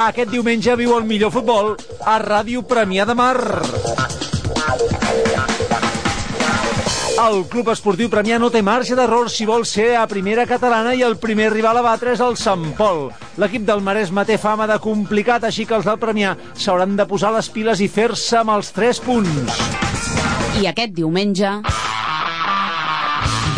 Aquest diumenge viu el millor futbol a Ràdio Premià de Mar. El Club Esportiu Premià no té marge d'error si vol ser a primera catalana i el primer rival a batre és el Sant Pol. L'equip del Maresme té fama de complicat, així que els del Premià s'hauran de posar les piles i fer-se amb els 3 punts. I aquest diumenge...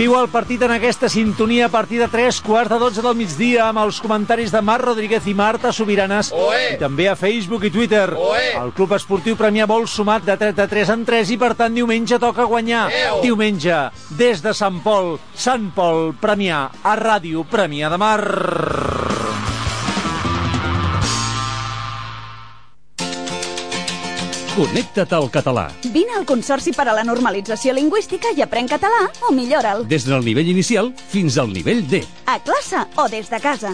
Viu el partit en aquesta sintonia a partir de 3 quarts de 12 del migdia amb els comentaris de Marc Rodríguez i Marta Sobiranes Oe! i també a Facebook i Twitter. Oe! El Club Esportiu Premià vol sumat de 3 de 3 en 3 i per tant diumenge toca guanyar. Eo! Diumenge, des de Sant Pol, Sant Pol, Premià, a Ràdio Premià de Mar. Connecta't al català. Vine al Consorci per a la Normalització Lingüística i aprèn català o millora'l. Des del nivell inicial fins al nivell D. A classe o des de casa.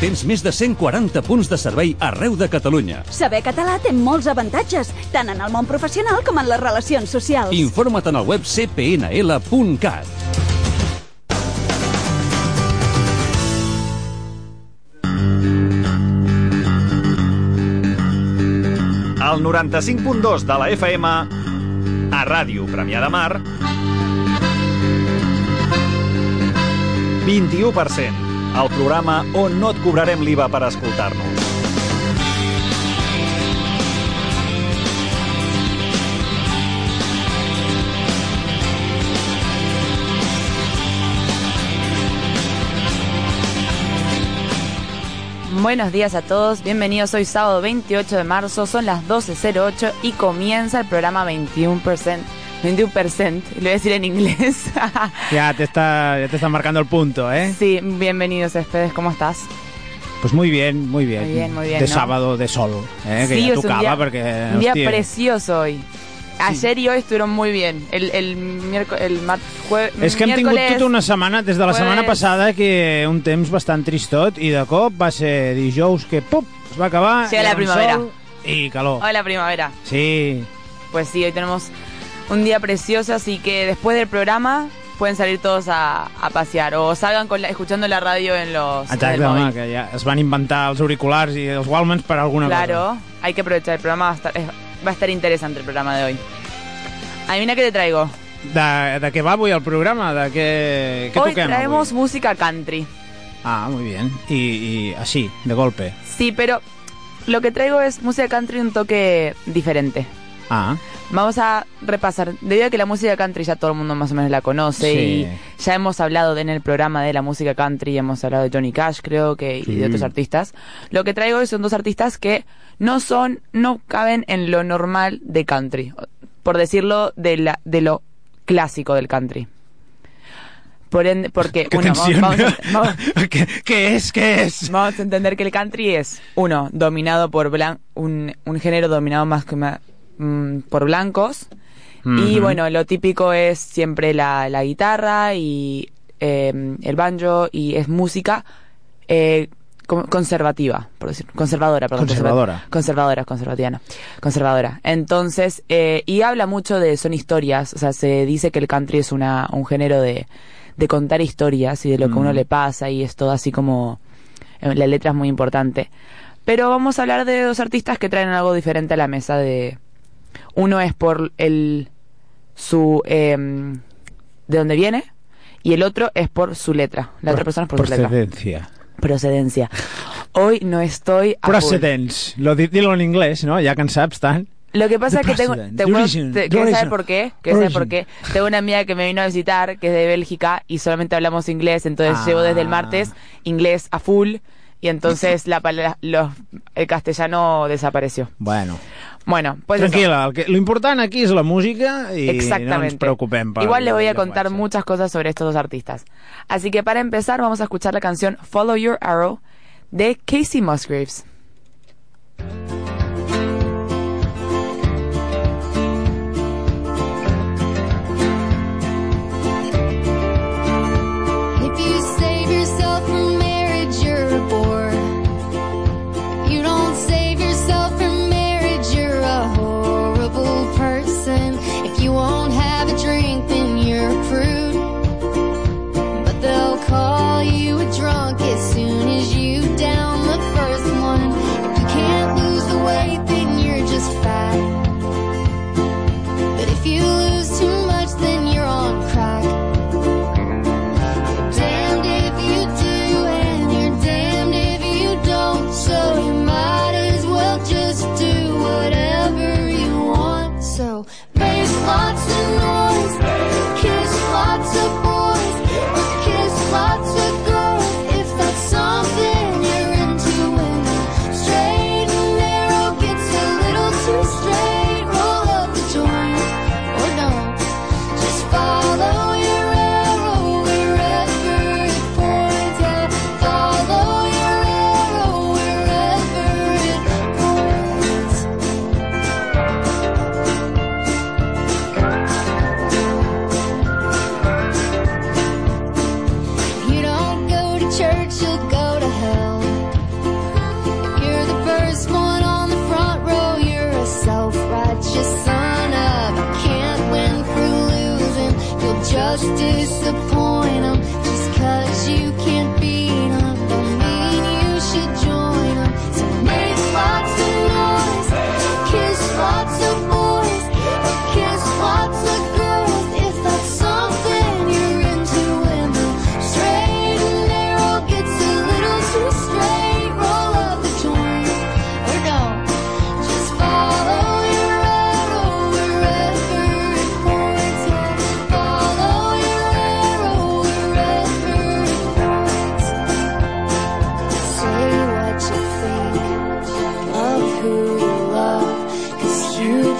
Tens més de 140 punts de servei arreu de Catalunya. Saber català té molts avantatges, tant en el món professional com en les relacions socials. Informa't en el web cpnl.cat. al 95.2 de la FM, a Ràdio Premià de Mar, 21%, el programa on no et cobrarem l'IVA per escoltar-nos. Buenos días a todos, bienvenidos hoy sábado 28 de marzo, son las 12.08 y comienza el programa 21%. 21%, lo voy a decir en inglés. Ya te está, ya te está marcando el punto, ¿eh? sí, bienvenidos Espedes, ¿cómo estás? Pues muy bien, muy bien. Muy bien, muy bien, De ¿no? sábado de sol, ¿eh? que sí, ya es un tocaba día, porque... un día hostia, precioso hoy. Ayer y hoy estuvieron muy bien. El, el miércoles, el mar, jue- És que hem tingut miércoles- tota una setmana, des de la setmana jueves- passada, que un temps bastant tristot, i de cop va ser dijous que, pup, es va acabar, Llega la era un primavera. sol i calor. Hola primavera. Sí, Pues sí, hoy tenemos un día precioso, así que después del programa pueden salir todos a, a pasear o salgan con la- escuchando la radio en los en el exacte, móvil. home, que ja es van inventar els auriculars i els Walmans per alguna Claro, cosa. hay que aprovechar el programa, va a estar, es- va a estar interesante el programa de hoy. Adivina qué te traigo. De, de què va avui el programa? De què hoy toquem traemos avui? música country. Ah, muy bien. Y, y así, de golpe. Sí, pero lo que traigo es música country un toque diferente. Ah, Vamos a repasar, debido a que la música country ya todo el mundo más o menos la conoce Sí. y ya hemos hablado de- en el programa de la música country, hemos hablado de Johnny Cash creo que y de otros artistas. Lo que traigo hoy son dos artistas que no son, no caben en lo normal de country, por decirlo de, la, de lo clásico del country. Por ende, porque qué uno, vamos- tensión. vamos a- vamos- ¿Qué, qué es? ¿Qué es? Vamos a entender que el country es, uno, dominado por blan un, un género dominado más que ma- mm, por blancos. Y bueno, lo típico es siempre la, la guitarra y eh, el banjo y es música eh, con- conservativa, por decir, conservadora, perdón. Conservadora. conserva- Conservadora, conservativa, no. Conservadora. Entonces, eh, y habla mucho de, son historias, o sea, se dice que el country es una, un género de, de contar historias y de lo que uno Mm. le pasa y es todo así como, eh, la letra es muy importante. Pero vamos a hablar de dos artistas que traen algo diferente a la mesa de, uno es por el, su, em, de dónde viene y el otro es por su letra. La otra persona es por su letra. Procedencia. Procedencia. Hoy no estoy a full. Procedence. Lo, di- dilo en inglés, ¿no? Ya que en saps tant. Lo que pasa The es que tengo, president, te the puedo- origin, te- the ¿quieres saber origin, por qué? ¿Quieres saber por qué? Tengo una amiga que me vino a visitar, que es de Bélgica, y solamente hablamos inglés, entonces Ah. llevo desde el martes inglés a full, y entonces la, los- el castellano desapareció. Bueno, Bueno, pues eso. que, lo important aquí és la música no ens Exactamente. preocupem per Igual les voy a contar muchas cosas sobre estos dos artistas. Así que para empezar vamos a escuchar la canción Follow Your Arrow de Casey Musgraves.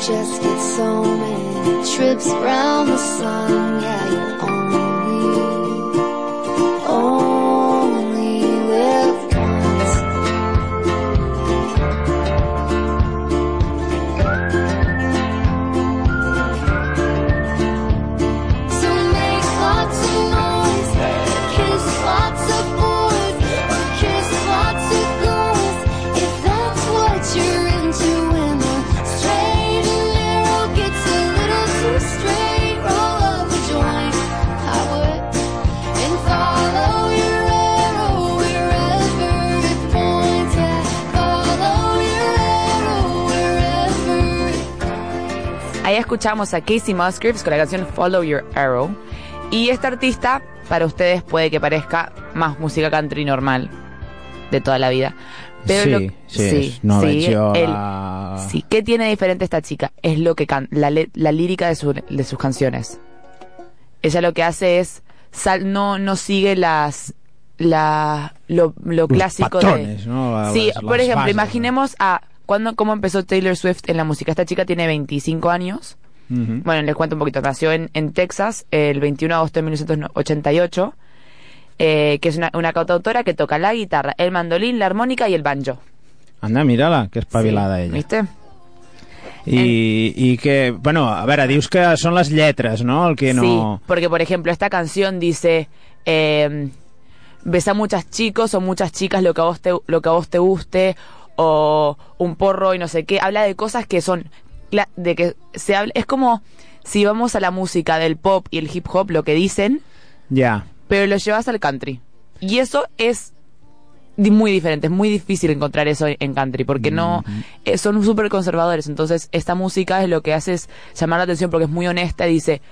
Just get so many trips round the sun. Yeah, escuchamos a Casey Musgraves con la canción Follow Your Arrow. Y este artista, para ustedes, puede que parezca más música country normal de toda la vida. Pero Sí, lo- sí, no sí. ¿Qué tiene diferente esta chica? Es lo que can- la, la lírica de, su- de sus canciones. Ella lo que hace es sal- no no sigue las la lo, clásico patrones, de sí por ejemplo imaginemos a cuando cómo empezó Taylor Swift en la música esta chica tiene 25 años Bueno, les cuento un poquito. Nació en, en Texas el 21 de agosto de 1988, eh, que es una, una cantautora que toca la guitarra, el mandolín, la armónica y el banjo. Anda, mira-la, que espavilada Sí, ella. ¿Viste? I, I que, bueno, a veure, dius que són les lletres, no? El que no... Sí, porque por ejemplo esta canción dice... Eh, Ves a muchas chicos o muchas chicas lo que a vos te, lo que a vos te guste o un porro y no sé qué. Habla de cosas que son de que se habla es como si vamos a la música del pop y el hip hop lo que dicen Ja. pero lo llevas al country. Y eso es muy diferente, es muy difícil encontrar eso en country, porque no eh, son súper conservadores. Entonces, esta música es lo que hace es llamar la atención porque es muy honesta y dice,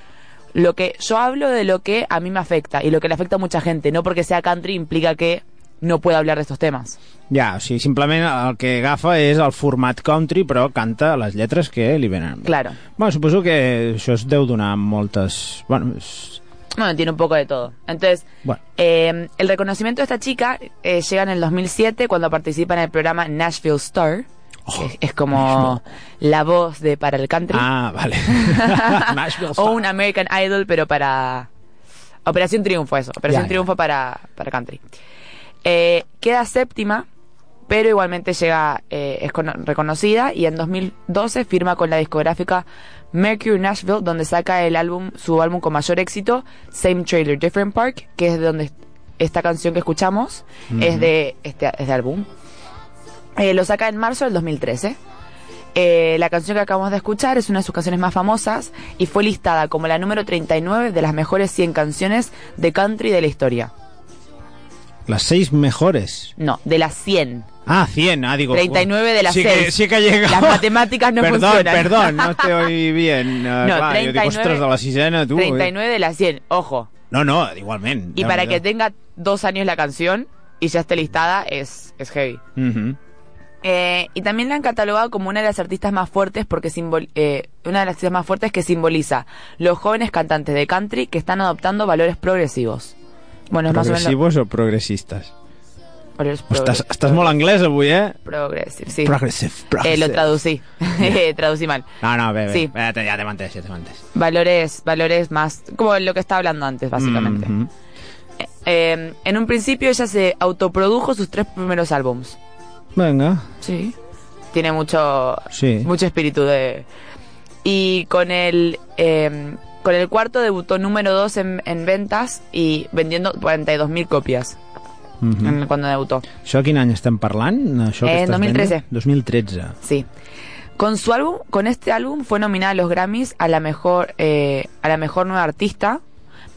lo que yo hablo de lo que a mí me afecta y lo que le afecta a mucha gente, no porque sea country implica que no pueda hablar de estos temas. Ja, o sigui, simplement el que agafa és el format country, però canta les lletres que li venen. Claro. Bueno, suposo que això es deu donar moltes... Bueno, és... Bueno, tiene un poco de todo. Entonces, Bueno. eh, el reconocimiento de esta chica eh, llega en el 2007 cuando participa en el programa Nashville Star. que es, es como la voz de para el country. Ah, vale. Nashville o Star. un American Idol, pero para Operación Triunfo, eso. Operación ya. Triunfo Para, para country. Eh, queda séptima, pero igualmente llega, eh, es cono- reconocida y en 2012 firma con la discográfica Mercury Nashville, donde saca el álbum, su álbum con mayor éxito, Same Trailer, Different Park, que es de donde esta canción que escuchamos es de este, este álbum. Eh, lo saca en marzo del 2013. Eh, la canción que acabamos de escuchar es una de sus canciones más famosas y fue listada como la número 39 de las mejores 100 canciones de country de la historia. Las seis mejores. No, de las 100. Ah, 100, ah, digo... 39 de las sí Que, seis. sí que llega. Las matemáticas no perdón, funcionan. Perdón, no te oí bien. Uh, No, clar, jo dic, 39 ostres, de la sisena, tu... eh. 39 de las 100, ojo. No, no, igualment. Y para que tenga dos años la canción y ya esté listada es, es heavy. Uh Eh, y también la han catalogado como una de las artistas más fuertes porque simbol eh, una de las artistas más fuertes que simboliza los jóvenes cantantes de country que están adoptando valores progresivos. Bueno, es más o menos Progressivos o progressistes? valores Estàs, estàs molt anglès avui, eh? progressive, sí. Progressive, Eh, progressive. lo traducí, traducí mal. No, no, bé. Sí. Ja, te- ja te mantens, ja te mantens. Valores, valores más, como lo que estaba hablando antes, básicamente. Eh, en un principio ella se autoprodujo sus tres primeros álbums. Vinga, Sí. Tiene mucho, sí. mucho espíritu de... Y con el, eh, con el cuarto debutó número 2 en, en ventas y vendiendo 42.000 copias Mhm. en- cuando debutó. Això quin any estem parlant? Això que Eh, estàs 2013. venent? 2013. Sí. Con su álbum, con este álbum fue nominada a los Grammys a la mejor, eh, a la mejor nueva artista,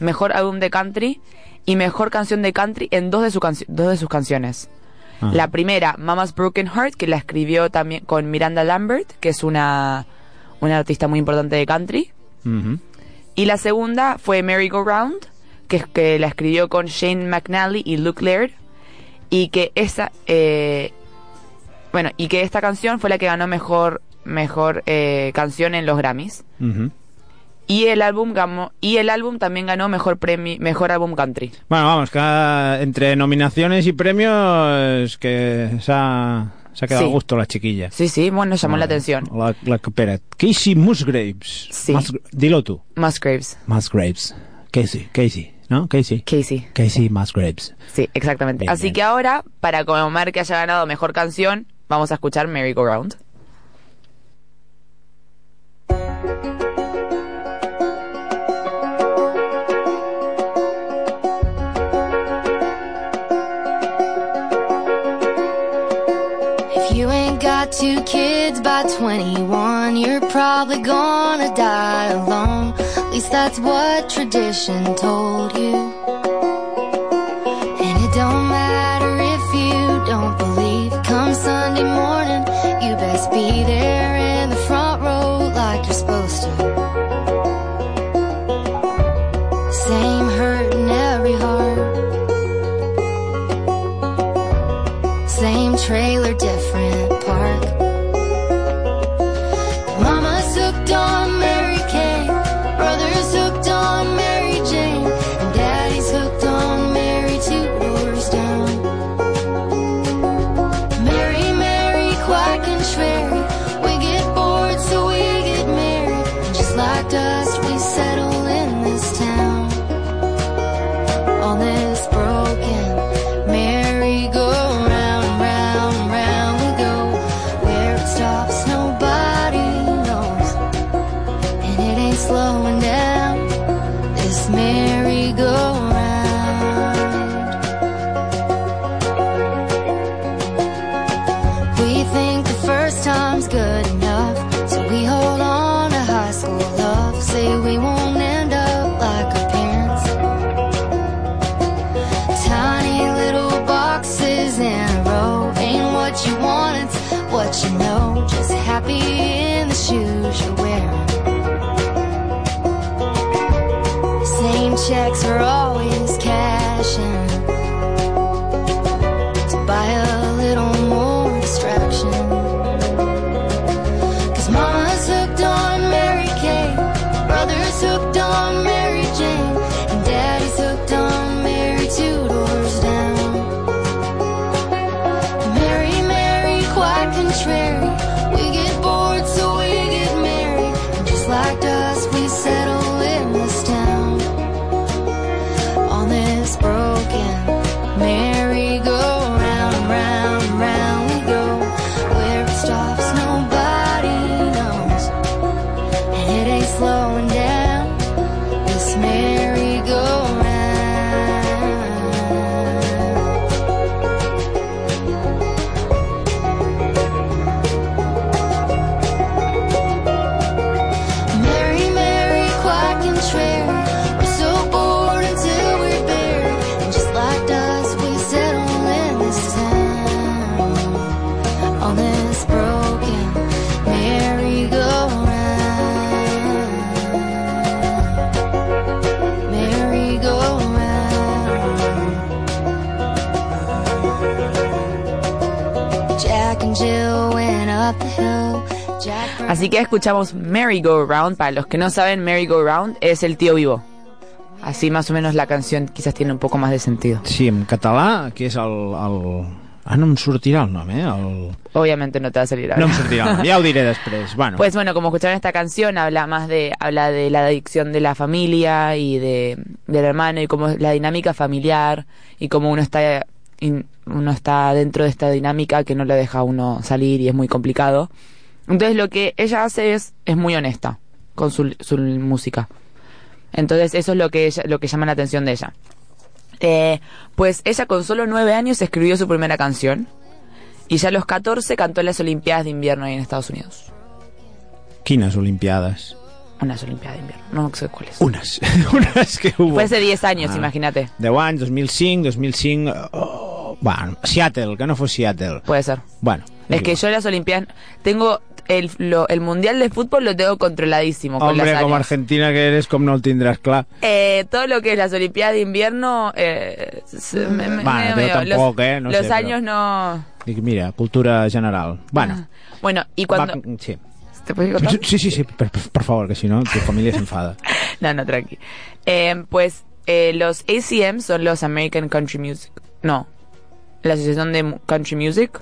mejor álbum de country y mejor canción de country en dos de, su dos de sus canciones. Ah. La primera, Mama's Broken Heart, que la escribió también con Miranda Lambert, que es una, una artista muy importante de country. Mhm. Y la segunda fue Merry Go Round, que, que la escribió con Shane McNally y Luke Laird. Y que esa, eh, bueno, y que esta canción fue la que ganó mejor, mejor eh, canción en los Grammys. Y el álbum ganó, y el álbum también ganó mejor premio, mejor álbum country. Bueno, vamos, ah, entre nominaciones y premios que se ha, se ha quedado Sí. a gusto la chiquilla. Sí, sí, bueno, llamó la atención. La, la que espera. Casey Musgraves. Sí. Mus- dilo tú. Musgraves. Musgraves. Casey, Casey, ¿no? Casey. Casey. Casey Musgraves. Sí, exactamente. Bien, Así bien. que ahora, para conmemorar que haya ganado mejor canción, vamos a escuchar Merry Go Round. Two kids by 21, you're probably gonna die alone. At least that's what tradition told you. Happy in the shoes Así que escuchamos Merry Go Round. Para los que no saben, Merry Go Round es el tío vivo. Así más o menos la canción quizás tiene un poco más de sentido. Sí, en català, que és el... el... Ah, no em sortirà el nom, eh? El... Obviamente no te va a salir ahora. No em sortirà el nom, ja ho diré després. Bueno, Pues bueno, como escucharon esta canción, habla más de, habla de la adicción de la familia y de, del hermano y cómo es la dinámica familiar y cómo uno está, uno está dentro de esta dinámica que no le deja a uno salir y es muy complicado. Entonces lo que ella hace es, es muy honesta con su, su música. Entonces eso es lo que ella- lo que llama la atención de ella. Eh, pues ella con solo nueve años escribió su primera canción y ya a los 14 cantó en las Olimpiadas de Invierno ahí en Estados Unidos. quines Olimpiades? Unas Olimpiadas de invierno. No sé cuáles. Unes. Unes que hubo. Fue hace 10 años, Ah. imagínate. 10 anys, 2005, 2005... Oh, bueno, Seattle, que no fos Seattle. Puede ser. Bueno. Es que yo las Olimpiadas tengo el, lo- el mundial de fútbol lo tengo controladísimo con Hombre, las com a años. Argentina que eres, com no el tindràs clar. Eh, todo lo que es las Olimpiadas de invierno, eh, me- me- Bueno, medio- yo los, tampoco, eh, no los sé, años no. Dic, mira, cultura general. Bueno, Bueno, y cuando va- sí. ¿Te puedo contar? Sí, sí, sí, por, por favor, que si no, tu familia se enfada. No, no, tranqui. Eh, pues eh, los ACM son los American Country Music. No, la Asociación de Country Music.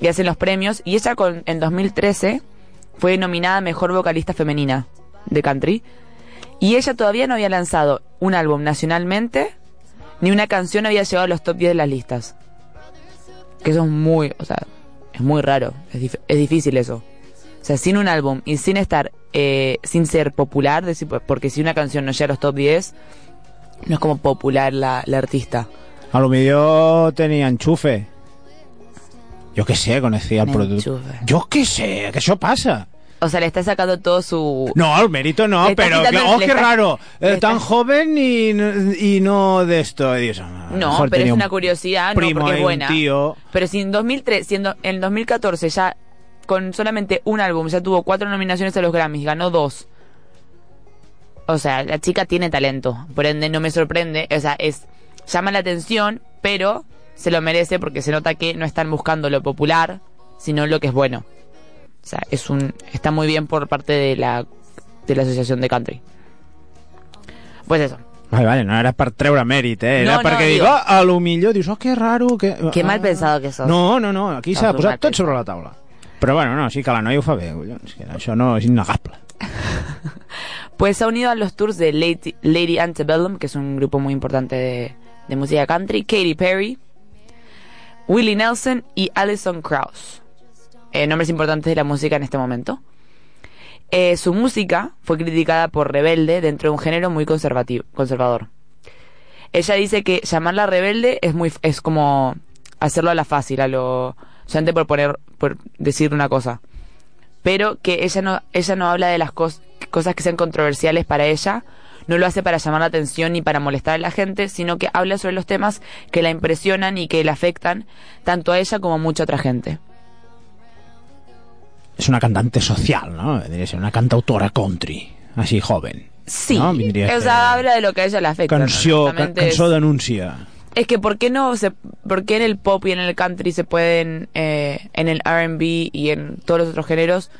Y hacen los premios. Y ella con, en 2013 fue nominada Mejor Vocalista Femenina de Country. Y ella todavía no había lanzado un álbum nacionalmente, ni una canción había llegado a los top 10 de las listas. Que eso es muy, o sea, es muy raro. Es, dif- es difícil eso. O sea, sin un álbum y sin estar, eh, sin ser popular, porque si una canción no llega a los top 10, no es como popular la, la artista. A lo millor tenia enxufe. Jo què sé, conocía el producte. Enchufe. Jo què sé, que això passa. O sea, le está sacando todo su... No, el mérito no, pero que, oh, qué está- raro. Eh, está- tan joven y, no- y no de esto. No, mejor pero es tenía un una curiosidad, no, primo porque es buena. Un tío. Pero si en 2003, siendo en el 2014 ya con solamente un álbum ya tuvo cuatro nominaciones a los Grammys, ganó dos. O sea, la chica tiene talento, por ende no me sorprende, o sea, es llama la atención, pero se lo merece porque se nota que no están buscando lo popular, sino lo que es bueno. O sea, es un está muy bien por parte de la de la asociación de country. Pues eso. Vale, vale, no era per treure mèrit, eh? Era No, no, perquè digo- dic, oh, a lo millor dius, oh, que raro, que... Qué mal Ah. pensado que sos. No, no, no, aquí s'ha posat tot sobre la taula. Però bueno, no, sí que la noia ho fa bé, collons, que. Pues se ha unido a los tours de Lady, Antebellum, que es un grupo muy importante de, de música country, Katy Perry, Willie Nelson y Alison Krauss. Eh, nombres importantes de la música en este momento. Eh, su música fue criticada por rebelde dentro de un género muy conservativo, conservador. Ella dice que llamarla rebelde es muy es como hacerlo a la fácil, a lo solamente por poner por decir una cosa pero que ella no ella no habla de las cos- cosas que sean controversiales para ella no lo hace para llamar la atención ni para molestar a la gente sino que habla sobre los temas que la impresionan y que la afectan tanto a ella como a mucha otra gente És una cantante social, ¿no? Diria ser una cantautora country, així joven. sí No, o sea habla de lo que a ella le afecta ¿no? Canció, ca Honestamente es- d'anúncia. Es que ¿por qué no se, por qué en el pop y en el country se pueden, eh, en el R&B y en todos los otros géneros,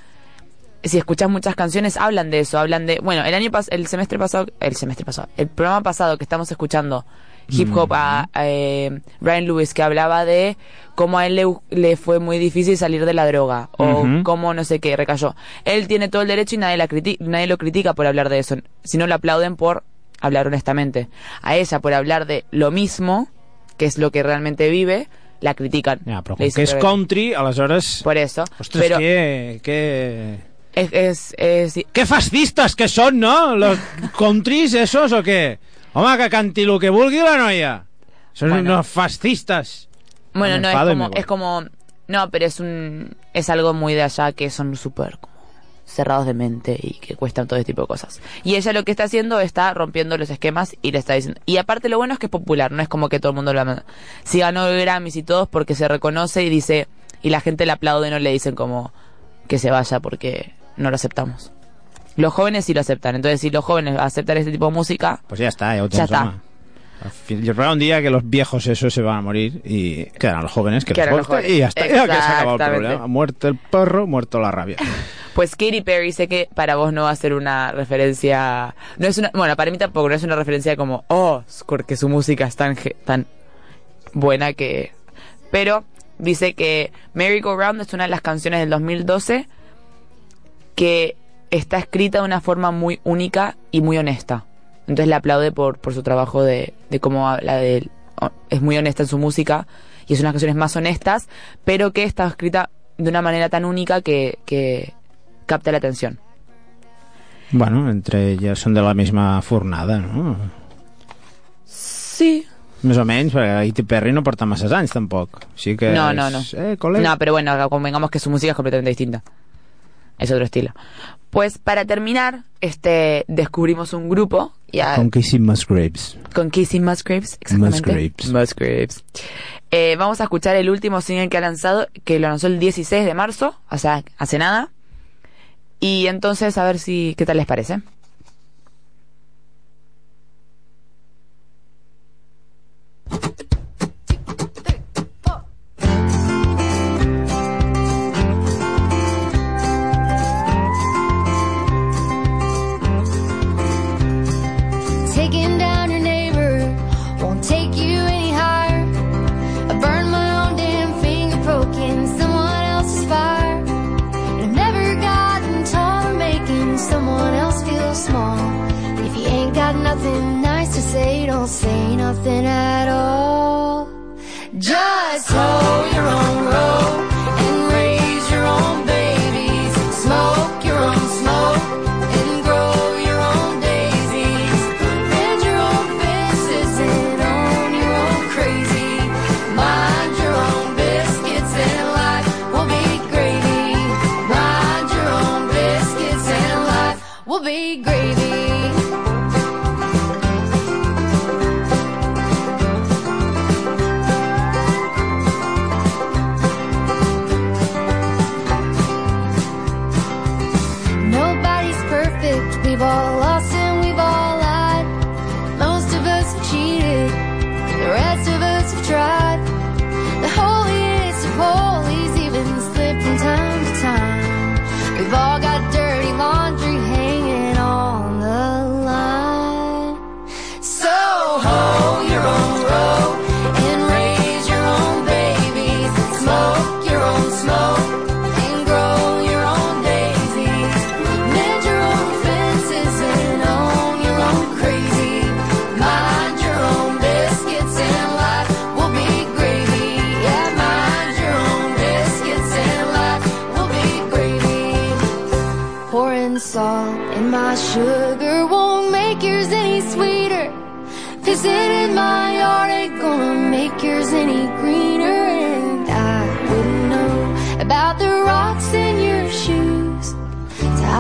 si escuchas muchas canciones hablan de eso, hablan de, bueno, el año pas el semestre pasado, el semestre pasado, el programa pasado que estamos escuchando hip hop a, a, eh, Brian Lewis que hablaba de cómo a él le, le fue muy difícil salir de la droga o cómo no sé qué recayó. Él tiene todo el derecho y nadie la criti- nadie lo critica por hablar de eso, sino lo aplauden por hablar honestamente. A ella por hablar de lo mismo, que es lo que realmente vive, la critican. Ja, però com que és country, aleshores... Por eso. Ostres, pero que, que... es, es, es- Que fascistes que són, no? Los countries, esos, o què? Home, que canti el que vulgui la noia. Bueno. unos fascistas. Bueno, Me no es como, es como, no, pero es un, es algo muy de allá que son súper como cerrados de mente y que cuestan todo este tipo de cosas. Y ella lo que está haciendo está rompiendo los esquemas y le está diciendo, y aparte lo bueno es que es popular, no es como que todo el mundo lo ama. Si ganó Grammys y todos porque se reconoce y dice, y la gente le aplaude y no le dicen como que se vaya porque no lo aceptamos. Los jóvenes sí lo aceptan, entonces si los jóvenes aceptan este tipo de música, Pues ya está, ya lo Ya tens, está. Llegará un día que los viejos esos se van a morir y quedarán los jóvenes que los jóvenes. y ya está, ya que se acabó el Exactamente. problema. Muerto el perro, muerto la rabia. Pues Katy Perry sé que para vos no va a ser una referencia, no es una, bueno, para mí tampoco no es una referencia como, oh, porque su música es tan, tan buena que, pero dice que Merry Go Round es una de las canciones del 2012 que está escrita de una forma muy única y muy honesta. Entonces le aplaude por, por su trabajo de, de cómo habla de él. Es muy honesta en su música y es una de las canciones más honestas, pero que está escrita de una manera tan única que capta la atención. Bueno, entre elles són de la misma fornada, no? Sí. Més o menys, perquè Katy Perry no porta masses anys, tampoc. Sí que No, no, no. Eh. No, pero bueno, convengamos que su música es completamente distinta. Es otro estilo. Pues para terminar, este descubrimos un grupo ya, Con Casey Musgraves. con Casey Musgraves, exactamente. Musgraves. Musgraves. Eh, vamos a escuchar el último single que ha lanzado, que lo lanzó el 16 de marzo, o sea, hace nada. Y entonces a ver si qué tal les parece. Say, nothing at all. Just hold your own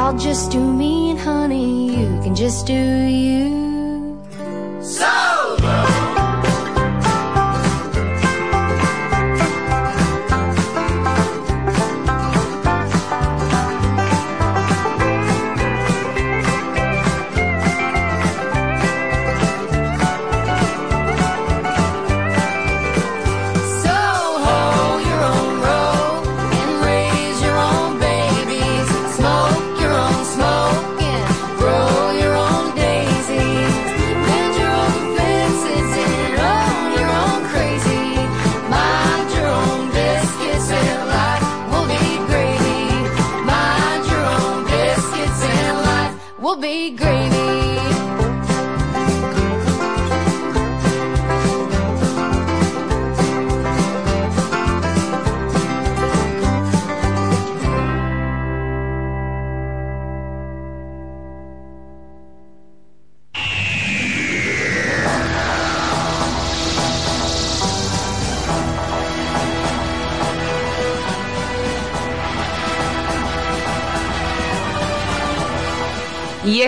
I'll just do me and honey, you can just do you.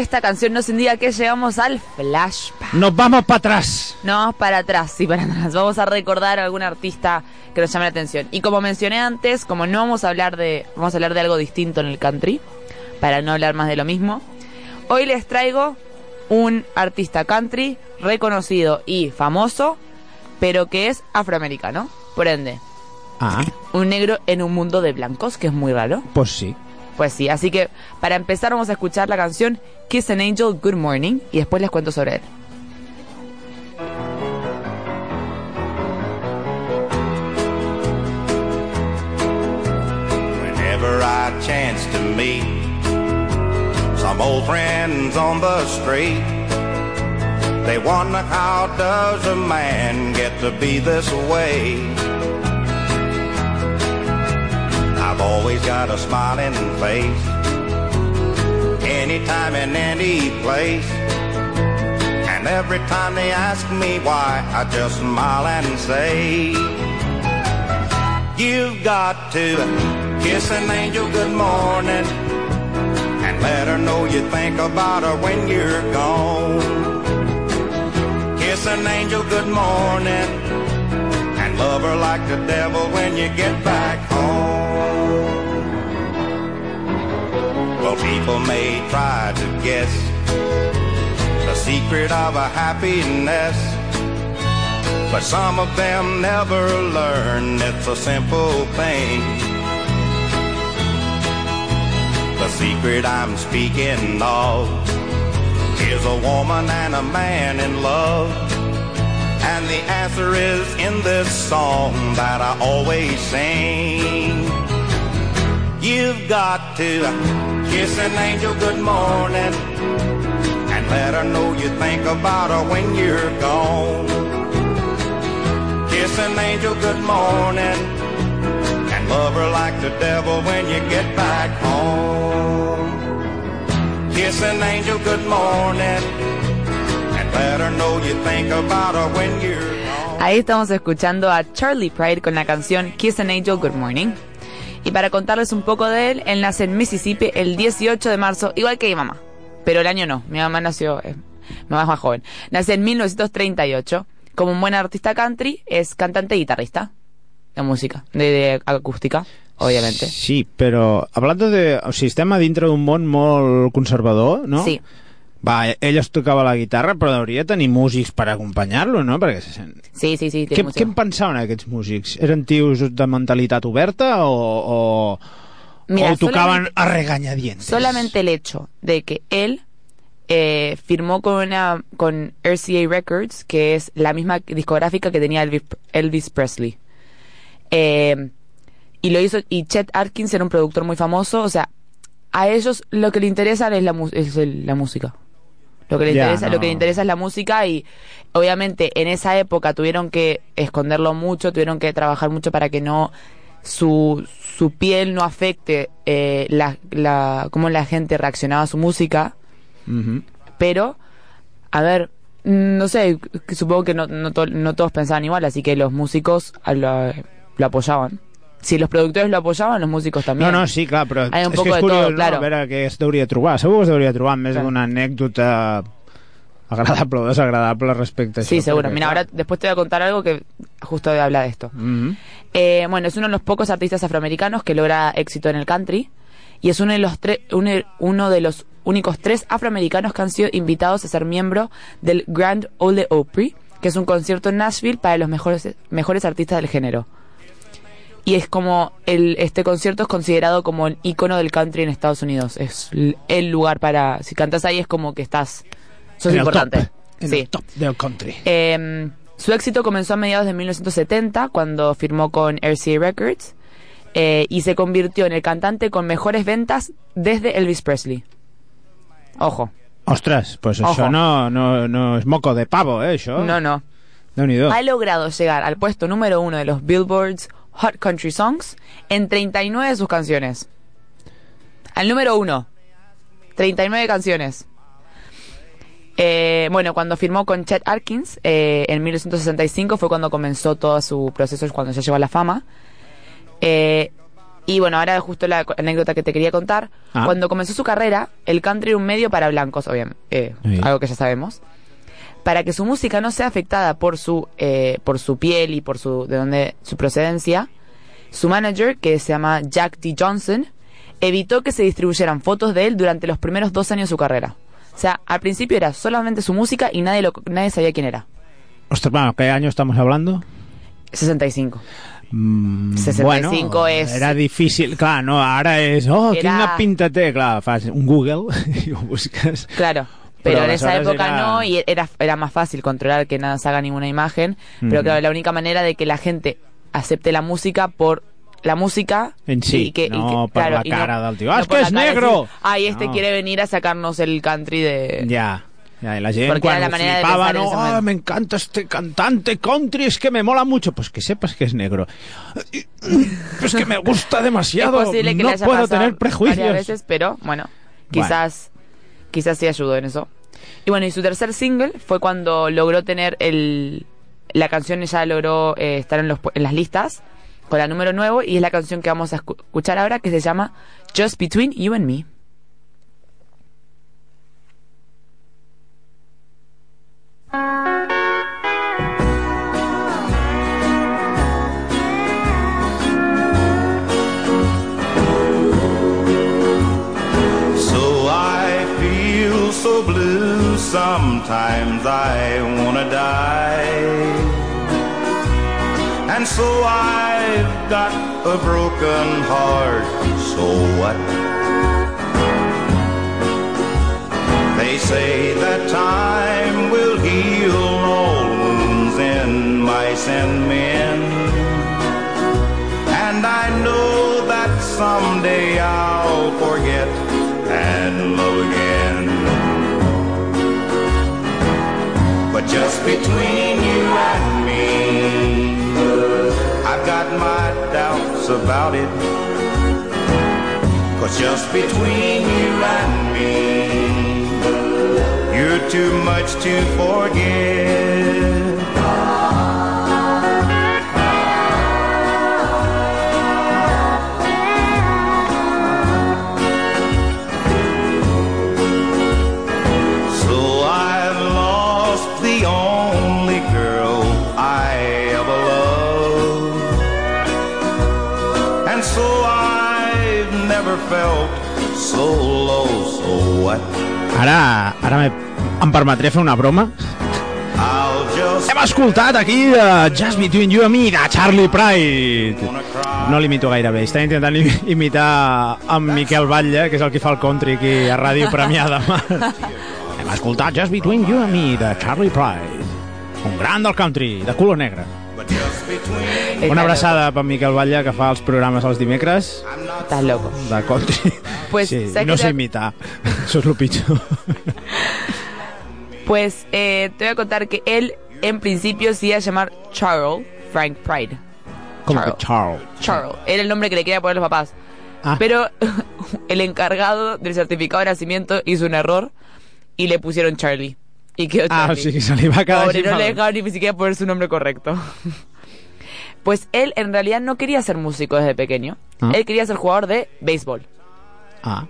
Esta canción nos indica que llegamos al flashback. Nos vamos para atrás. No vamos para atrás, sí, para atrás. Vamos a recordar a algún artista que nos llame la atención. Y como mencioné antes, como no vamos a hablar de, vamos a hablar de algo distinto en el country, para no hablar más de lo mismo, hoy les traigo un artista country reconocido y famoso, pero que es afroamericano. Por ende, Ah, un negro en un mundo de blancos, que es muy raro. pues sí. Pues sí, así que para empezar vamos a escuchar la canción Kiss an Angel, Good Morning, y después les cuento sobre él. Whenever I chance to meet some old friends on the street, they wonder how does a man get to be this way? I've always got a smiling face, anytime in any place. And every time they ask me why, I just smile and say, You've got to kiss an angel good morning and let her know you think about her when you're gone. Kiss an angel good morning and love her like the devil when you get back people may try to guess the secret of a happiness, but some of them never learn it's a simple thing. The secret I'm speaking of is a woman and a man in love. And the answer is in this song that I always sing. You've got to kiss an angel good morning and let her know you think about her when you're gone. Kiss an angel good morning and love her like the devil when you get back home. Kiss an angel good morning and let her know you think about her when you're gone. Ahí estamos escuchando a Charlie Pride con la canción Kiss an Angel Good Morning. Y para contarles un poco de él, él nace en Mississippi el 18 de marzo, igual que mi mamá. Pero el año no, mi mamá nació, eh, mi mamá es más joven. Nace en 1938. Como un buen artista country, es cantante y guitarrista de música, de, de acústica, obviamente. Sí, però hablando de... O sigui, estem a dintre d'un món molt conservador, no? Sí. Va, ell es tocava la guitarra, però hauria de tenir músics per acompanyar-lo, no? Perquè se sent... Sí, sí, sí. Què, tiene què en pensaven aquests músics? Eren tios de mentalitat oberta o, o, Mira, o tocaven solamente- a regañadientes? Solamente el hecho de que él eh, firmó con una con RCA Records, que es la misma discográfica que tenía Elvis, Elvis Presley. Eh, y lo hizo y Chet Atkins era un productor muy famoso, o sea, a ellos lo que le interesa es la, es la música. Lo que, le interesa, lo que le interesa es la música y obviamente en esa época tuvieron que esconderlo mucho, tuvieron que trabajar mucho para que no su, su piel no afecte eh, la, la, cómo la gente reaccionaba a su música, pero, a ver, mm, no sé, supongo que no, no, to- no todos pensaban igual, así que los músicos lo apoyaban. Si los productores lo apoyaban, los músicos también. No, no, sí, clar, però Hay un és poco que és de curiós, todo, no? claro. A veure què es deuria trobar. Segur que es deuria trobar més Claro. d'una anècdota agradable o desagradable respecte a Sí, això. seguro. Mira, clar, ahora después te voy a contar algo que justo habla de esto. mhm. Eh, bueno, es uno de los pocos artistas afroamericanos que logra éxito en el country y es uno de los uno, uno de los únicos tres afroamericanos que han sido invitados a ser miembro del Grand Ole Opry, que es un concierto en Nashville para los mejores mejores artistas del género. Y es como el este concierto es considerado como el icono del country en Estados Unidos. Es el lugar para si cantas ahí es como que estás sos En el importante. top, en sí. el top del country. Eh, su éxito comenzó a mediados de 1970 cuando firmó con RCA Records eh, y se convirtió en el cantante con mejores ventas desde Elvis Presley. Ojo, Ostres, pues Ojo. això no, no, no és moco de pavo, eh, això. no, no. Déu-n'hi-do. Ha logrado llegar al puesto número uno de los Billboards Hot Country Songs en 39 de sus canciones. Al número uno. 39 canciones. Eh, bueno, cuando firmó con Chet Atkins eh, en 1965 fue cuando comenzó todo su proceso, es cuando ya llegó a la fama. Eh, y bueno, ahora justo la anécdota que te quería contar. Ah. Cuando comenzó su carrera, el country era un medio para blancos, obviamente, eh, algo que ya sabemos. Para que su música no sea afectada por su eh, por su piel y por su de dónde su procedencia, su manager, que se llama Jack D. Johnson, evitó que se distribuyeran fotos de él durante los primeros dos años de su carrera. O sea, al principio era solamente su música y nadie lo, nadie sabía quién era. Ostres, bueno, ¿qué año estamos hablando? 65. Mm, 65 bueno, és- Era difícil, clar, no, ara és... Oh, Era- quina pinta té, clar, fas un Google ho busques. Claro. Pero, Pero en esa época era- no, y era, era más fácil controlar que nada se haga ninguna imagen. Pero Mm. claro, la única manera de que la gente acepte la música por la música En sí, y que, y no que- por claro, la y cara del tío. Ah, es por que es de negro. decir, Ay, este No. quiere venir a sacarnos el country de... Ja, i la Porque era la manera de pensar en no, ah, me encanta este cantante country, es que me mola mucho, pues que sepas que es negro. Pues que me gusta demasiado, es posible que no le haya puedo tener prejuicios. varias veces, pero bueno, quizás Quizás sí ayudó en eso. Y bueno, y su tercer single fue cuando logró tener el... La canción ya logró eh, estar en, los, en las listas con la número 9 y es la canción que vamos a escuchar ahora que se llama Just Between You and Me. So blue, sometimes I wanna die. And so I've got a broken heart, so what? They say that time will heal all wounds in mice and men. And I know that someday I'll forget just between you and me, I've got my doubts about it. Cause just between you and me, you're too much to forget. Ara, ara me, em permetré fer una broma? Hem escoltat aquí uh, Just Between You and Me de Charlie Pride. No l'imito gaire bé, estava intentant im- imitar en Miquel Batlle, que és el que fa el country aquí a Ràdio Premià de Mar. Hem escoltat Just Between You and Me de Charlie Pride. Un gran del country, de color negre. Una abraçada per Miquel Batlle, que fa els programes els dimecres loco. de country. Pues, sí, ¿sabes no imitar. Això és el pitjor. Pues eh, te voy a contar que él en principio se iba a llamar Charles Frank Pride. Que Charles. Charles. Charles. Era el nombre que le quería poner los papás. Ah. Pero el encargado del certificado de nacimiento hizo un error y le pusieron Charlie. Y quedó Ah, Charlie. sigui, se li va quedar Pobre, no le dejaron ni siquiera poner su nombre correcto. Pues él en realidad no quería ser músico desde pequeño. Ah. Él quería ser jugador de béisbol. Ah,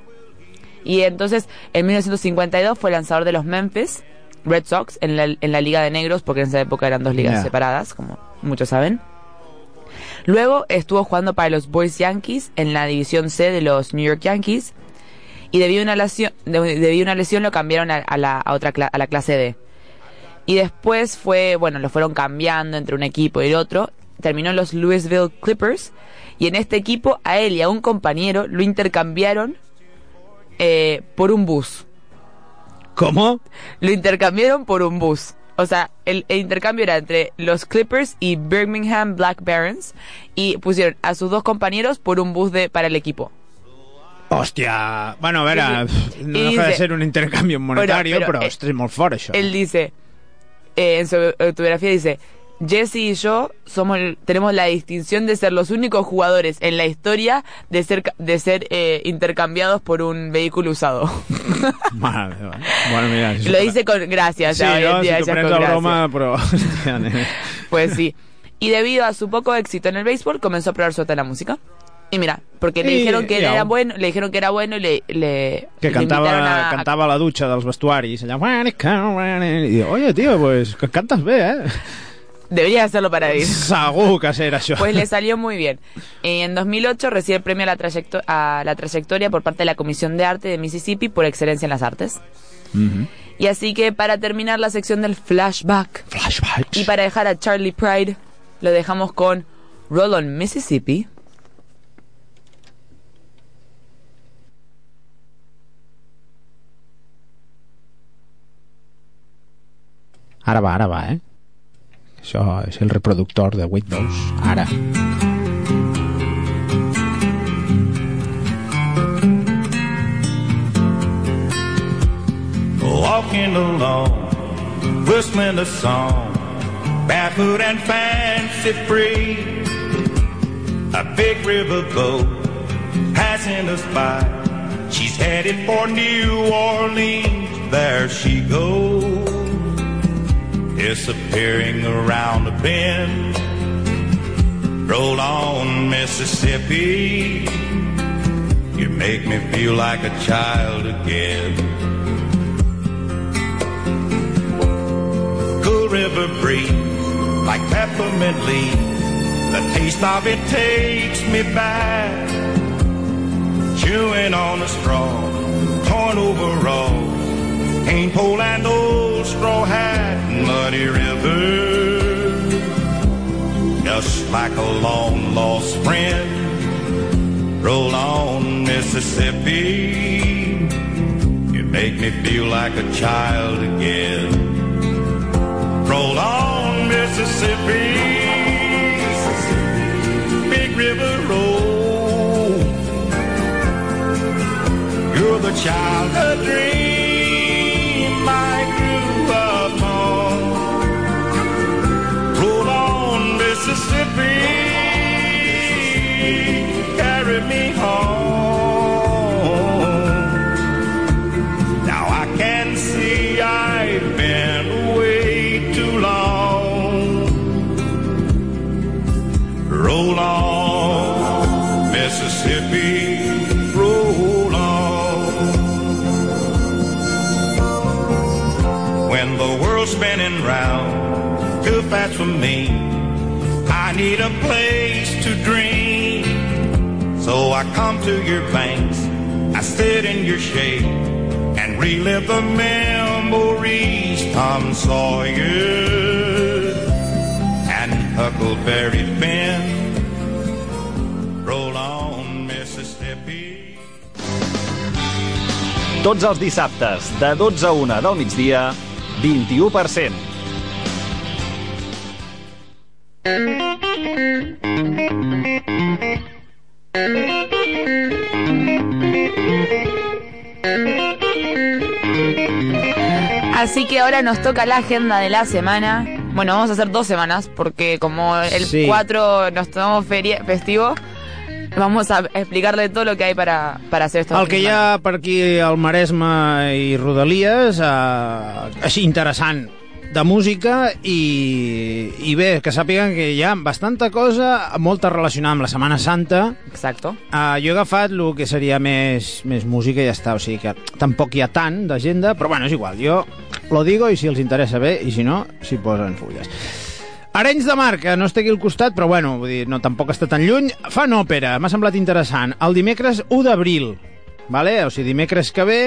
Y entonces, en 1952 fue lanzador de los Memphis Red Sox en la, en la Liga de Negros, porque en esa época eran dos ligas separadas, como muchos saben. Luego estuvo jugando para los Boys Yankees en la División C de los New York Yankees. Y debido a una lesión, de- debido a una lesión lo cambiaron a, a la, a otra a la clase D. Y después fue, bueno, lo fueron cambiando entre un equipo y el otro. Terminó en los Louisville Clippers. Y en este equipo, a él y a un compañero lo intercambiaron eh, por un bus. ¿Cómo? Lo intercambiaron por un bus. O sea, el, el intercambio era entre los Clippers y Birmingham Black Barons. Y pusieron a sus dos compañeros por un bus de, para el equipo. Hòstia... Bueno, a veure, Sí, sí. no deja de ser un intercanvi monetari, Però- però, però, eh. Él dice, eh, en su autobiografía dice, Jesse y yo somos tenemos la distinción de ser los únicos jugadores en la historia de ser de ser eh, intercambiados por un vehículo usado. Meva. Bueno, mira... Lo dice con gracia, Sí, ya hoy en no, día si tu ya prens con a gracia. broma. Hòstia, nen. Pues sí. Y debido a su poco éxito en el béisbol, comenzó a probar suerte en la música. Y mira, porque le Y- dijeron que y era bueno, le dijeron que era bueno y le, le, que invitaron a- a- cantava a la dutxa dels vestuaris, allà... I diu, oye, tío, pues cantes bé, eh? Debería hacerlo para ir. Segur que serà això. Pues le salió muy bien. Y en 2008 recibe el premio a la, trayecto- a la trayectoria por parte de la Comisión de Arte de Mississippi por excelencia en las artes. Y así que para terminar la sección del flashback Flashbacks. y para dejar a Charlie Pride, lo dejamos con Roll on Mississippi. Ara va, ara va, eh? Això és el reproductor de Windows. Ara. Walking along, whistling a song, barefoot and fancy free. A big riverboat passing us by. She's headed for New Orleans. There she goes, disappearing around a bend. Roll on, Mississippi. You make me feel like a child again. Cool river breeze, like peppermint leaves. The taste of it takes me back. Chewing on a straw, torn overalls, cane pole and old straw hat, muddy river. Just like a long lost friend. Roll on, Mississippi. You make me feel like a child again. Roll on, Mississippi. Big river roll. You're the child childhood dream Roll on, Mississippi, roll on. When the world's spinning round, too fast for me, I need a place to dream. So I come to your banks, I sit in your shade, and relive the memories, Tom Sawyer and Huckleberry Finn. Tots els dissabtes, de 12 a 1 del migdia, 21%. Así que ahora nos toca la agenda de la semana. Bueno, vamos a hacer dos semanas porque como el Sí. 4 nos tomamos feria, festivo, vamos a explicarle todo lo que hay para, para hacer esto. El que hi ha per aquí al Maresme i Rodalies, eh, així interessant, de música i, i bé, que sàpiguen que hi ha bastanta cosa, molta relacionada amb la Setmana Santa. Exacto. Uh, jo he agafat el que seria més, més música i ja està, o sigui que tampoc hi ha tant d'agenda, però bueno, és igual, jo lo digo i si els interessa bé, i si no, s'hi posen fulles. Arenys de Mar, que no està aquí al costat, però bueno, vull dir, no, tampoc està tan lluny, fan òpera, m'ha semblat interessant. El dimecres 1 d'abril, vale? o sigui, dimecres que ve,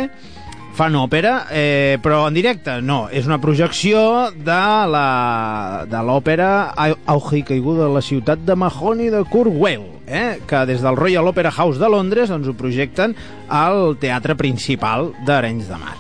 fan òpera, eh, però en directe no, és una projecció de l'òpera Au- Auge i caiguda de la ciutat de Mahoney de Kurt Weill, eh, que des del Royal Opera House de Londres doncs, ho projecten al teatre principal d'Arenys de Mar.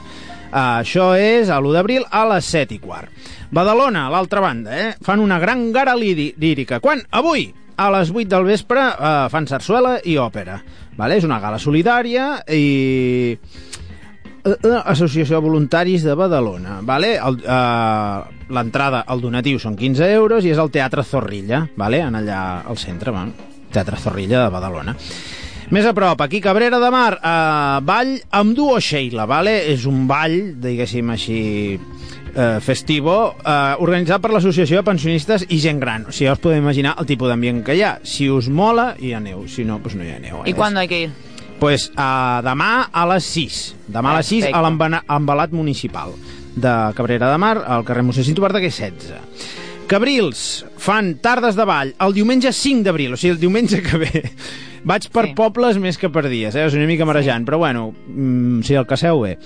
Uh, això és a l'1 d'abril a les 7 i quart. Badalona, a l'altra banda, eh? fan una gran gara líri- lírica. Quan? Avui, a les 8 del vespre, uh, fan sarsuela i òpera. Vale? És una gala solidària i eh, eh, Associació de Voluntaris de Badalona. Vale? Eh, L'entrada, el donatiu són 15 euros i és al Teatre Zorrilla, vale? en allà al centre, bueno, Teatre Zorrilla de Badalona. Més a prop, aquí Cabrera de Mar, eh, ball amb duo Sheila, vale? és un ball, diguéssim així, eh, festivo, eh, organitzat per l'Associació de Pensionistes i Gent Gran. O sigui, ja us podeu imaginar el tipus d'ambient que hi ha. Si us mola, hi ha neu, si no, doncs no hi ha neu. ¿Y És- cuándo hay que ir? pues, uh, demà a les 6. Demà a les 6 a Perfecte. l'embana- embalat municipal de Cabrera de Mar, al carrer Mossèn Cinto Berta, que és 16. Cabrils fan tardes de ball el diumenge 5 d'abril, o sigui, el diumenge que ve. Vaig per Sí. pobles més que per dies, eh? és una mica marejant, però bueno, mm, si el caseu bé.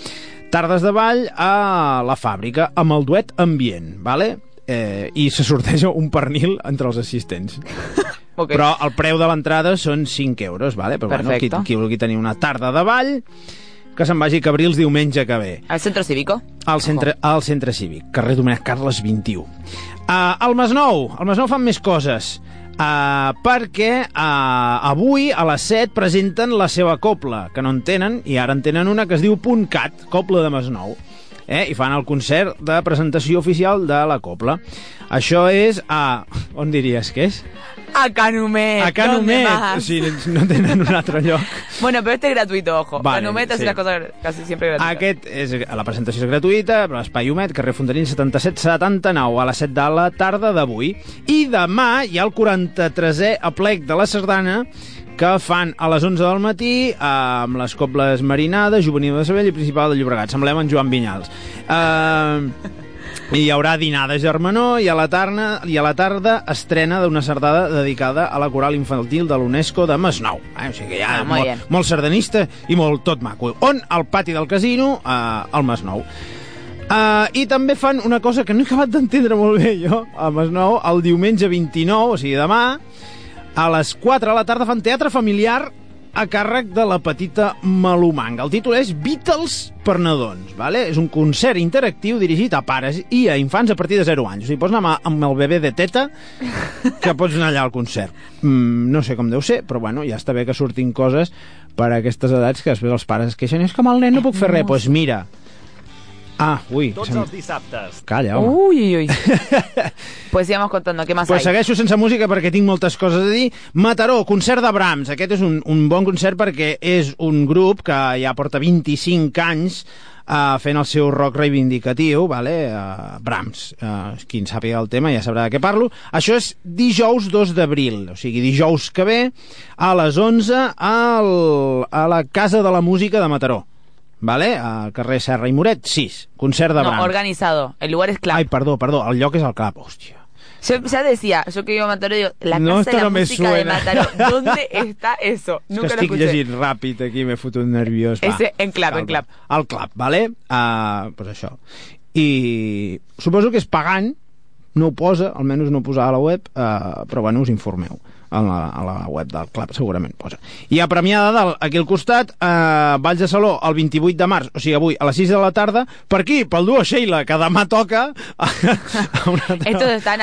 Tardes de ball a la fàbrica amb el duet ambient, vale? eh, i se sorteja un pernil entre els assistents. Ok. Però el preu de l'entrada són 5 euros, vale? Però bueno, qui, qui vulgui tenir una tarda de ball, que se'n vagi a Cabrils diumenge que ve. ¿Al centro cívico? Al centre, al centre cívic, carrer Domènec Carles 21. Uh, al Masnou, al Masnou fan més coses. Uh, perquè uh, avui a les 7 presenten la seva copla, que no en tenen, i ara en tenen una que es diu Punt Cat, Copla de Masnou. Eh? I fan el concert de presentació oficial de la copla. Això és a... On diries que és? A Canumet. A ¿dónde Canumet. sigui, no tenen un altre lloc. Bueno, pero este es gratuito, ojo. Vale, Canumet sí. las cosas casi siempre gratuitas. Aquest és, la presentació és gratuïta, però l'Espai Humet, carrer Fontanín 7779, a les 7 de la tarda d'avui. I demà hi ha el 43è aplec de la Sardana, que fan a les 11 del matí amb les cobles Marinada, Juvenil de Sabell i Principal de Llobregat. Semblem en Joan Vinyals. Eh, i hi haurà dinar de germanor i a la tarda, i a la tarda estrena d'una sardada dedicada a la coral infantil de l'UNESCO de Masnou. Eh? O sigui que ja Ah, molt molt, bien. molt sardanista i molt tot maco. On? Al pati del casino, eh, al Masnou. Uh, I també fan una cosa que no he acabat d'entendre molt bé jo, a Masnou, el diumenge 29, o sigui demà, a les 4 de la tarda fan teatre familiar a càrrec de la petita Malumanga. El títol és Beatles per nadons, vale? és un concert interactiu dirigit a pares i a infants a partir de 0 anys. O sigui, pots anar amb- el bebè de teta que pots anar allà al concert. Mm, no sé com deu ser, però bueno, ja està bé que surtin coses per a aquestes edats que després els pares es queixen és que amb el nen no puc fer res. Doncs pues mira... Ah, ui. Tots se'm- els dissabtes. Calla, home. Uy, uy, uy. pues sigamos contando, ¿qué más Pues hay? segueixo sense música perquè tinc moltes coses a dir. Mataró, concert de Brahms. Aquest és un, un bon concert perquè és un grup que ja porta 25 anys uh, fent el seu rock reivindicatiu, vale? uh, Brahms. Uh, qui en sàpiga el tema ja sabrà de què parlo. Això és dijous 2 d'abril, o sigui, dijous que ve a les 11 al, a la Casa de la Música de Mataró. Vale? Al carrer Serra i Moret, 6. Concert de No, Brahms. organizado. El lugar es clave. Ai, perdó, perdó, el lloc és el Clap, hòstia. Yo ya decía, yo que iba a Mataró, digo, la No, casa esto de la no me música de suena. Mataró. ¿Dónde está eso? És que Nunca lo estic escuché. llegint ràpid aquí, m'he fotut nerviós. Va. Ese en clap, en clap. El clap, vale? Uh, pues això. I suposo que és pagant, no ho posa, almenys no ho posa a la web, uh, però bueno, us informeu. A la, a la web del Club segurament posa. I a Premià de Dalt, aquí al costat, eh, Valls de Saló, el 28 de març, o sigui, avui, a les 6 de la tarda, per aquí, pel duo Sheila, que demà toca a, a una altra-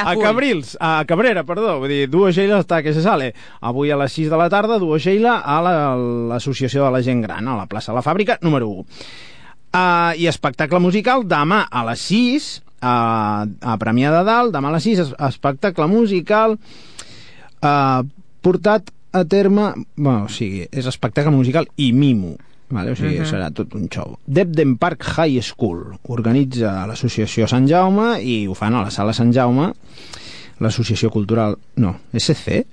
a a. Cabrils, a Cabrera, perdó, vull dir, duo Sheila està que se sale. Avui a les 6 de la tarda, duo Sheila a la- l'Associació de la Gent Gran, a la plaça de la Fàbrica, número 1. Uh, I espectacle musical demà a les 6 a, a Premià de Dalt, demà a les 6 es- espectacle musical uh, portat a terme bueno, o sigui, és espectacle musical i mimo Vale? O sigui, Mhm. serà tot un show. Debden Park High School organitza l'associació Sant Jaume i ho fan a la sala Sant Jaume l'associació cultural... No, SC?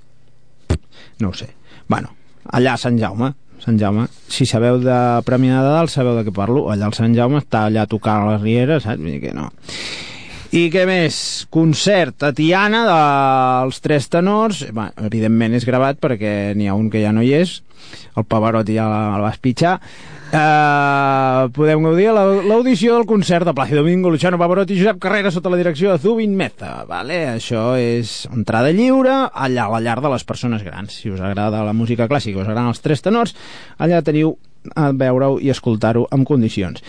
No ho sé. Bueno, allà a Sant Jaume, Sant Jaume, si sabeu de Premià de Dalt, sabeu de què parlo. Allà al Sant Jaume està allà a tocar a les rieres, saps? Vull dir que no. I què més? Concert a Tiana dels Tres Tenors. Bé, evidentment és gravat perquè n'hi ha un que ja no hi és. El Pavarotti ja el vas pitjar. Uh, podem gaudir l'audició del concert de Plácido Domingo, Luciano Pavarotti i Josep Carrera sota la direcció de Zubin Meza. Vale? Això és entrada lliure allà a la llar de les persones grans. Si us agrada la música clàssica, us agraden els tres tenors, allà teniu a veure-ho i escoltar-ho en condicions.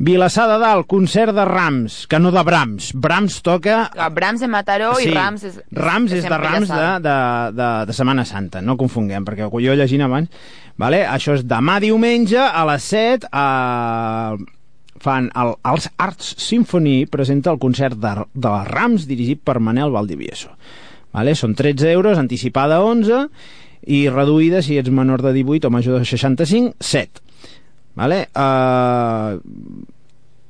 Vilassar de Dalt, concert de Rams, que no de Brahms. Brahms toca... Ah, Brahms en Mataró y Rams es... Rams és, de Rams de, de, de, de Setmana Santa, no confonguem, perquè jo llegint abans... Vale? Això és demà diumenge a les 7 a... fan el, els Arts Symphony presenta el concert de, de Rams dirigit per Manel Valdivieso. Vale? Són 13 euros, anticipada 11 i reduïda si ets menor de 18 o major de 65, 7. ¿Vale? Uh...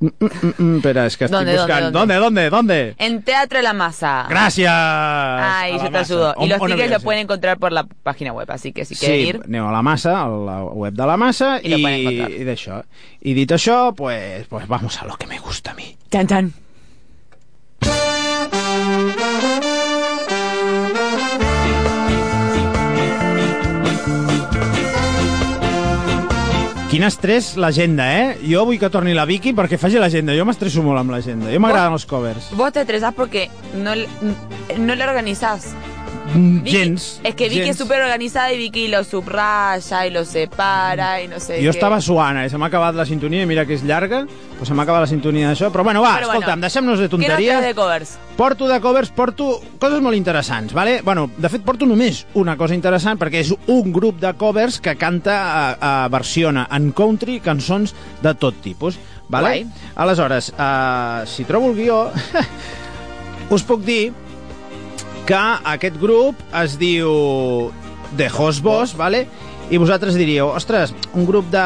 Mm, mm, mm, espera, es que estoy ¿Dónde, dónde, buscando. dónde? ¿Dónde, dónde, dónde? En Teatro de la Masa. Gracias. Ay, la te masa. ayudo. Y On- los tickets de los pueden encontrar por la página web, así que si quieren Sí, ir... aneu a la massa, a la web de la massa I lo i, i d'això. I dit això, pues, pues vamos a lo que me gusta a mí. Chan, chan. Quin estrès l'agenda, eh? Jo vull que torni la Vicky perquè faci l'agenda. Jo m'estresso molt amb l'agenda. Jo m'agraden els covers. Vos te estresás porque no, no lo organizás. Mm, Vicky- gens. Es que Vicky gens. es súper organizada y Vicky lo subraya y lo separa y no sé Jo qué. estava suant, eh? se m'ha acabat la sintonia, mira que és llarga, però se m'ha acabat la sintonia d'això. Però bueno, va, Però bueno, escolta'm, deixem-nos de ¿Qué nos tonteries. traes de covers? Porto de covers, porto coses molt interessants, vale? Bueno, de fet, porto només una cosa interessant, perquè és un grup de covers que canta, a, a versiona en country cançons de tot tipus, vale? Guai. Aleshores, uh, si trobo el guió, us puc dir que aquest grup es diu The Host Boss, vale? i vosaltres diríeu, ostres, un grup de...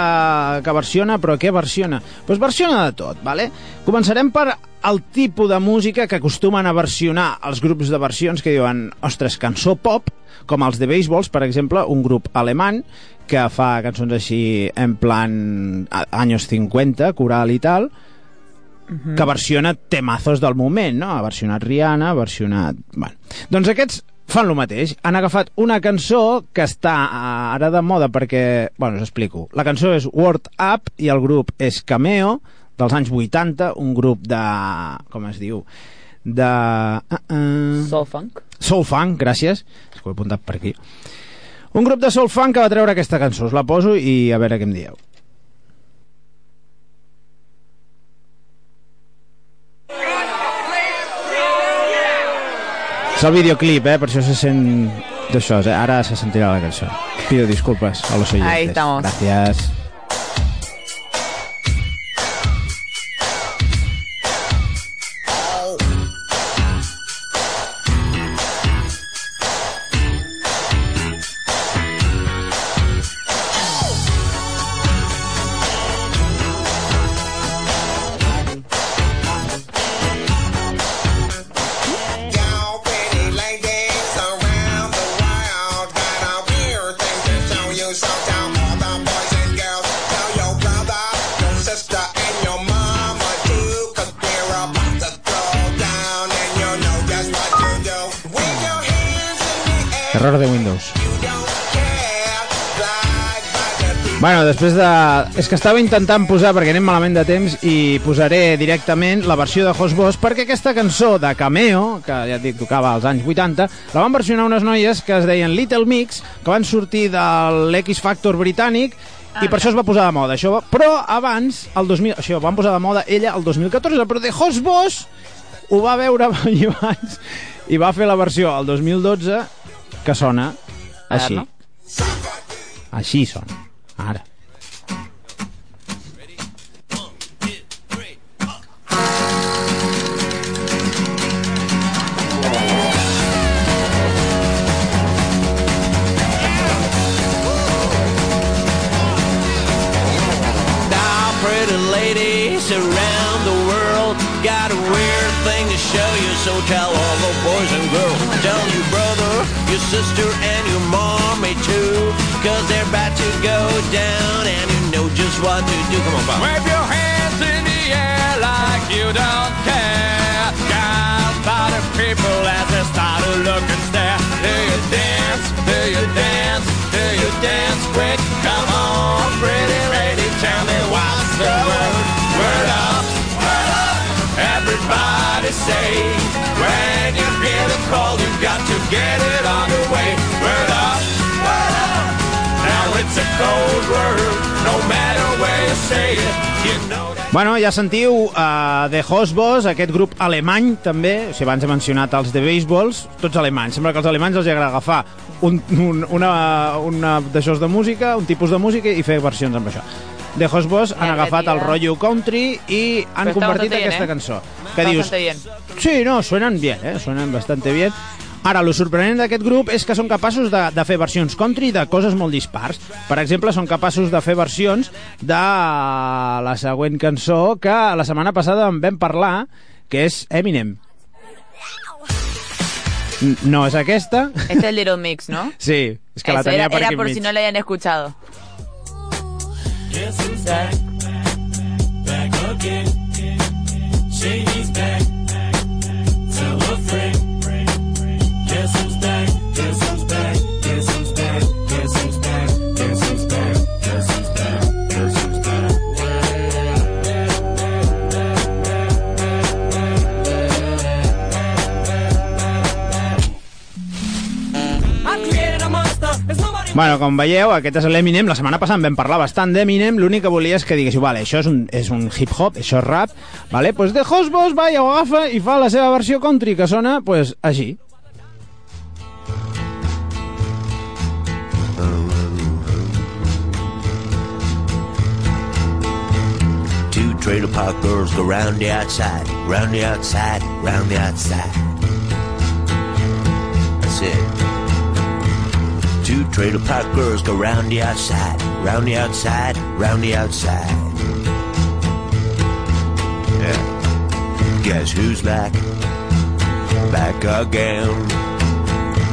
que versiona, però què versiona? Doncs pues versiona de tot, vale? Començarem per el tipus de música que acostumen a versionar els grups de versions que diuen, ostres, cançó pop, com els de Baseballs, per exemple, un grup alemany que fa cançons així en plan anys 50, coral i tal, que versiona temazos del moment, no? Ha versionat Rihanna, ha versionat... Bueno. Doncs aquests fan el mateix. Han agafat una cançó que està eh, ara de moda perquè... Bueno, us explico. La cançó és Word Up i el grup és Cameo, dels anys 80, un grup de... com es diu? De... Uh, uh, Soul Funk. Soul Funk, gràcies. És que ho he apuntat per aquí. Un grup de Soul Funk que va treure aquesta cançó. Us la poso i a veure què em dieu. És el videoclip, eh? Per això se sent d'això, eh? Ara se sentirà la cançó. Pido disculpas a los oyentes. Ahí estamos. Gracias. Windows. Bueno, després de... És que estava intentant posar, perquè anem malament de temps, i posaré directament la versió de Jos Bosch, perquè aquesta cançó de Cameo, que ja et dic, tocava als anys 80, la van versionar unes noies que es deien Little Mix, que van sortir de l'X Factor britànic, i per això es va posar de moda. Això va... Però abans, el 2000... Això, van posar de moda ella el 2014, però de Jos Bosch ho va veure abans i va fer la versió el 2012 que sona així. no? Així sona. Ara. Your sister, and your mommy too. Cause they're about to go down and you know just what to do. Come on, Bob. Wave your hands in the air like you don't care. Guys, by the people as they start to look and stare. Do you dance? Do you dance? Do you dance quick? Come on, pretty lady, tell me what's the word. Word up, word up. Everybody say, when you hear the call, you got to get it Bueno, ja sentiu uh, The Hosbos, aquest grup alemany també, o sigui, abans he mencionat els de Baseballs, tots alemanys. Sembla que als alemanys els agrada agafar un, un, una, una d'aixòs de música, un tipus de música i fer versions amb això. The Hosbos han agafat el rotllo country i han está convertit bien, aquesta ¿eh? cançó. Que dius, bien. Sí, no, suenan bien, eh? Suenan bastante bien. Ara, lo sorprenent d'aquest grup és que són capaços de, de fer versions country de coses molt dispars. Per exemple, són capaços de fer versions de la següent cançó que la setmana passada en vam parlar, que és Eminem. No és aquesta. Este es Little Mix, ¿no? Sí, és que la Eso tenia era, per era aquí por si no la hayan escuchado. Back? Back again. Shady's back. Bueno, com veieu, aquest és l'Eminem. La setmana passada vam parlar bastant d'Eminem. L'únic que volia és que diguéssiu, vale, això és un, és un hip-hop, això és rap, vale? pues The Hosbos va i ho agafa i fa la seva versió country, que sona, pues, així. Two trailer park girls go round the outside, round the outside, round the outside. That's it. Two trailer park girls go round the outside, round the outside, round the outside. Yeah. Guess who's back? Back again.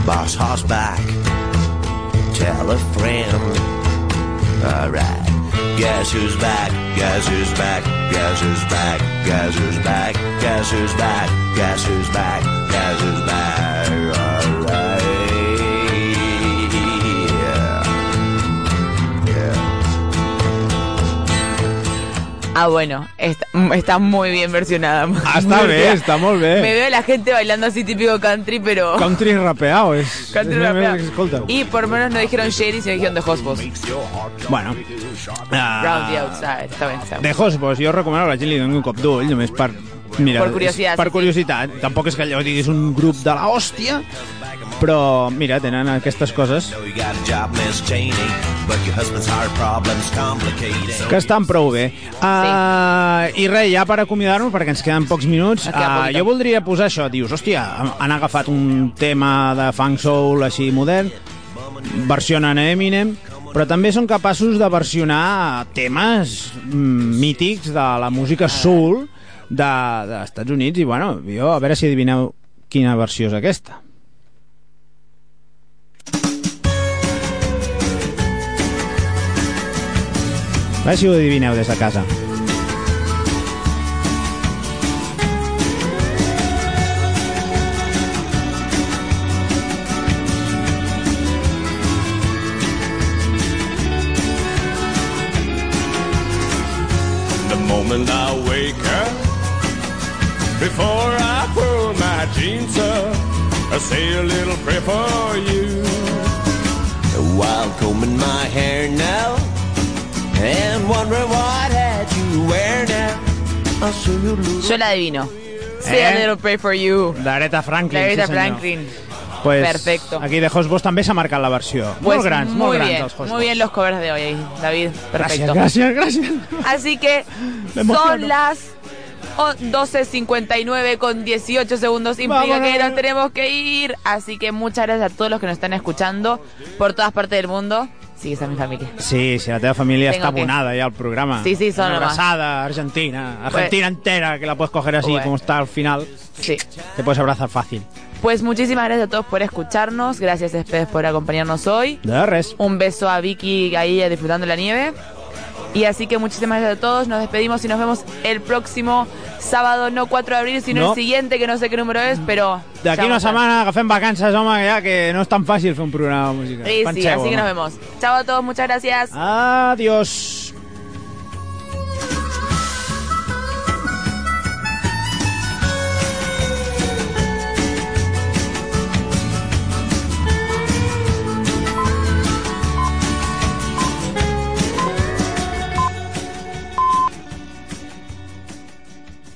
Boss horse back. Tell a friend. Alright. Guess who's back? Guess who's back? Guess who's back? Guess who's back? Guess who's back? Guess who's back? Guess who's back? Ah, bueno, está, está muy bien versionada. Ah, Muy bé, bien. està molt bé. Me veo a la gente bailando así típico country, pero... Country rapeado, és... Country és rapeado. Y por menos no dijeron Shady, sino dijeron The Hospos. Bueno. Round the outside. Está bien, está bien. De Hosbos, jo recomano la gent li doni un cop d'ull, només per... Mira, Per curiositat, Per sí, sí. curiositat. Tampoc és que allò diguis un grup de la hòstia, però, mira, tenen aquestes coses que estan prou bé. Uh, I res, ja per acomiadar-nos, perquè ens queden pocs minuts, uh, jo voldria posar això. Dius, hòstia, han agafat un tema de funk soul així modern, versionen Eminem, però també són capaços de versionar temes mm, mítics de la música soul de- dels Estats Units i bueno, jo a veure si adivineu quina versió és aquesta. A veure si ho adivineu des de casa. The moment I wake up, before I pull my jeans up, I say a little prayer for you. While combing my hair now, Yo la adivino. Say Eh? a little pray for you. D'Aretha Franklin, La Aretha sí. Franklin. Pues, Perfecto. Aquí de Hosbos també s'ha marcat la versió. Pues molt grans, muy molt grans bien, els Hosbos. muy bien los covers de hoy, David. Perfecto. Gràcies, gràcies, gràcies. Así que son las o- 12.59 con 18 segundos. Implica Vámonos. que nos tenemos que ir. Así que muchas gracias a todos los que nos están escuchando por todas partes del mundo. Sí, esa es mi familia. Sí, sí, la teva Tengo està que- abonada ja al programa. Sí, sí, son Una abrazada, Argentina, Argentina entera, que la puedes coger así Bueno. como está al final. Sí. Te puedes abrazar fácil. Pues muchísimas gracias a todos por escucharnos. Gracias, Espedes, por acompañarnos hoy. De res. Un beso a Vicky ahí eh, disfrutando la nieve. Y así que muchísimas gracias a todos. Nos despedimos y nos vemos el próximo sábado, no 4 de abril, sino No. el siguiente, que no sé qué número es, pero. D'aquí ya una vamos a ver. setmana agafem vacances, home, que ja que no és tan fàcil fer un programa de música. Sí, sí, así que nos vemos. Chao a todos, muchas gracias. Adiós.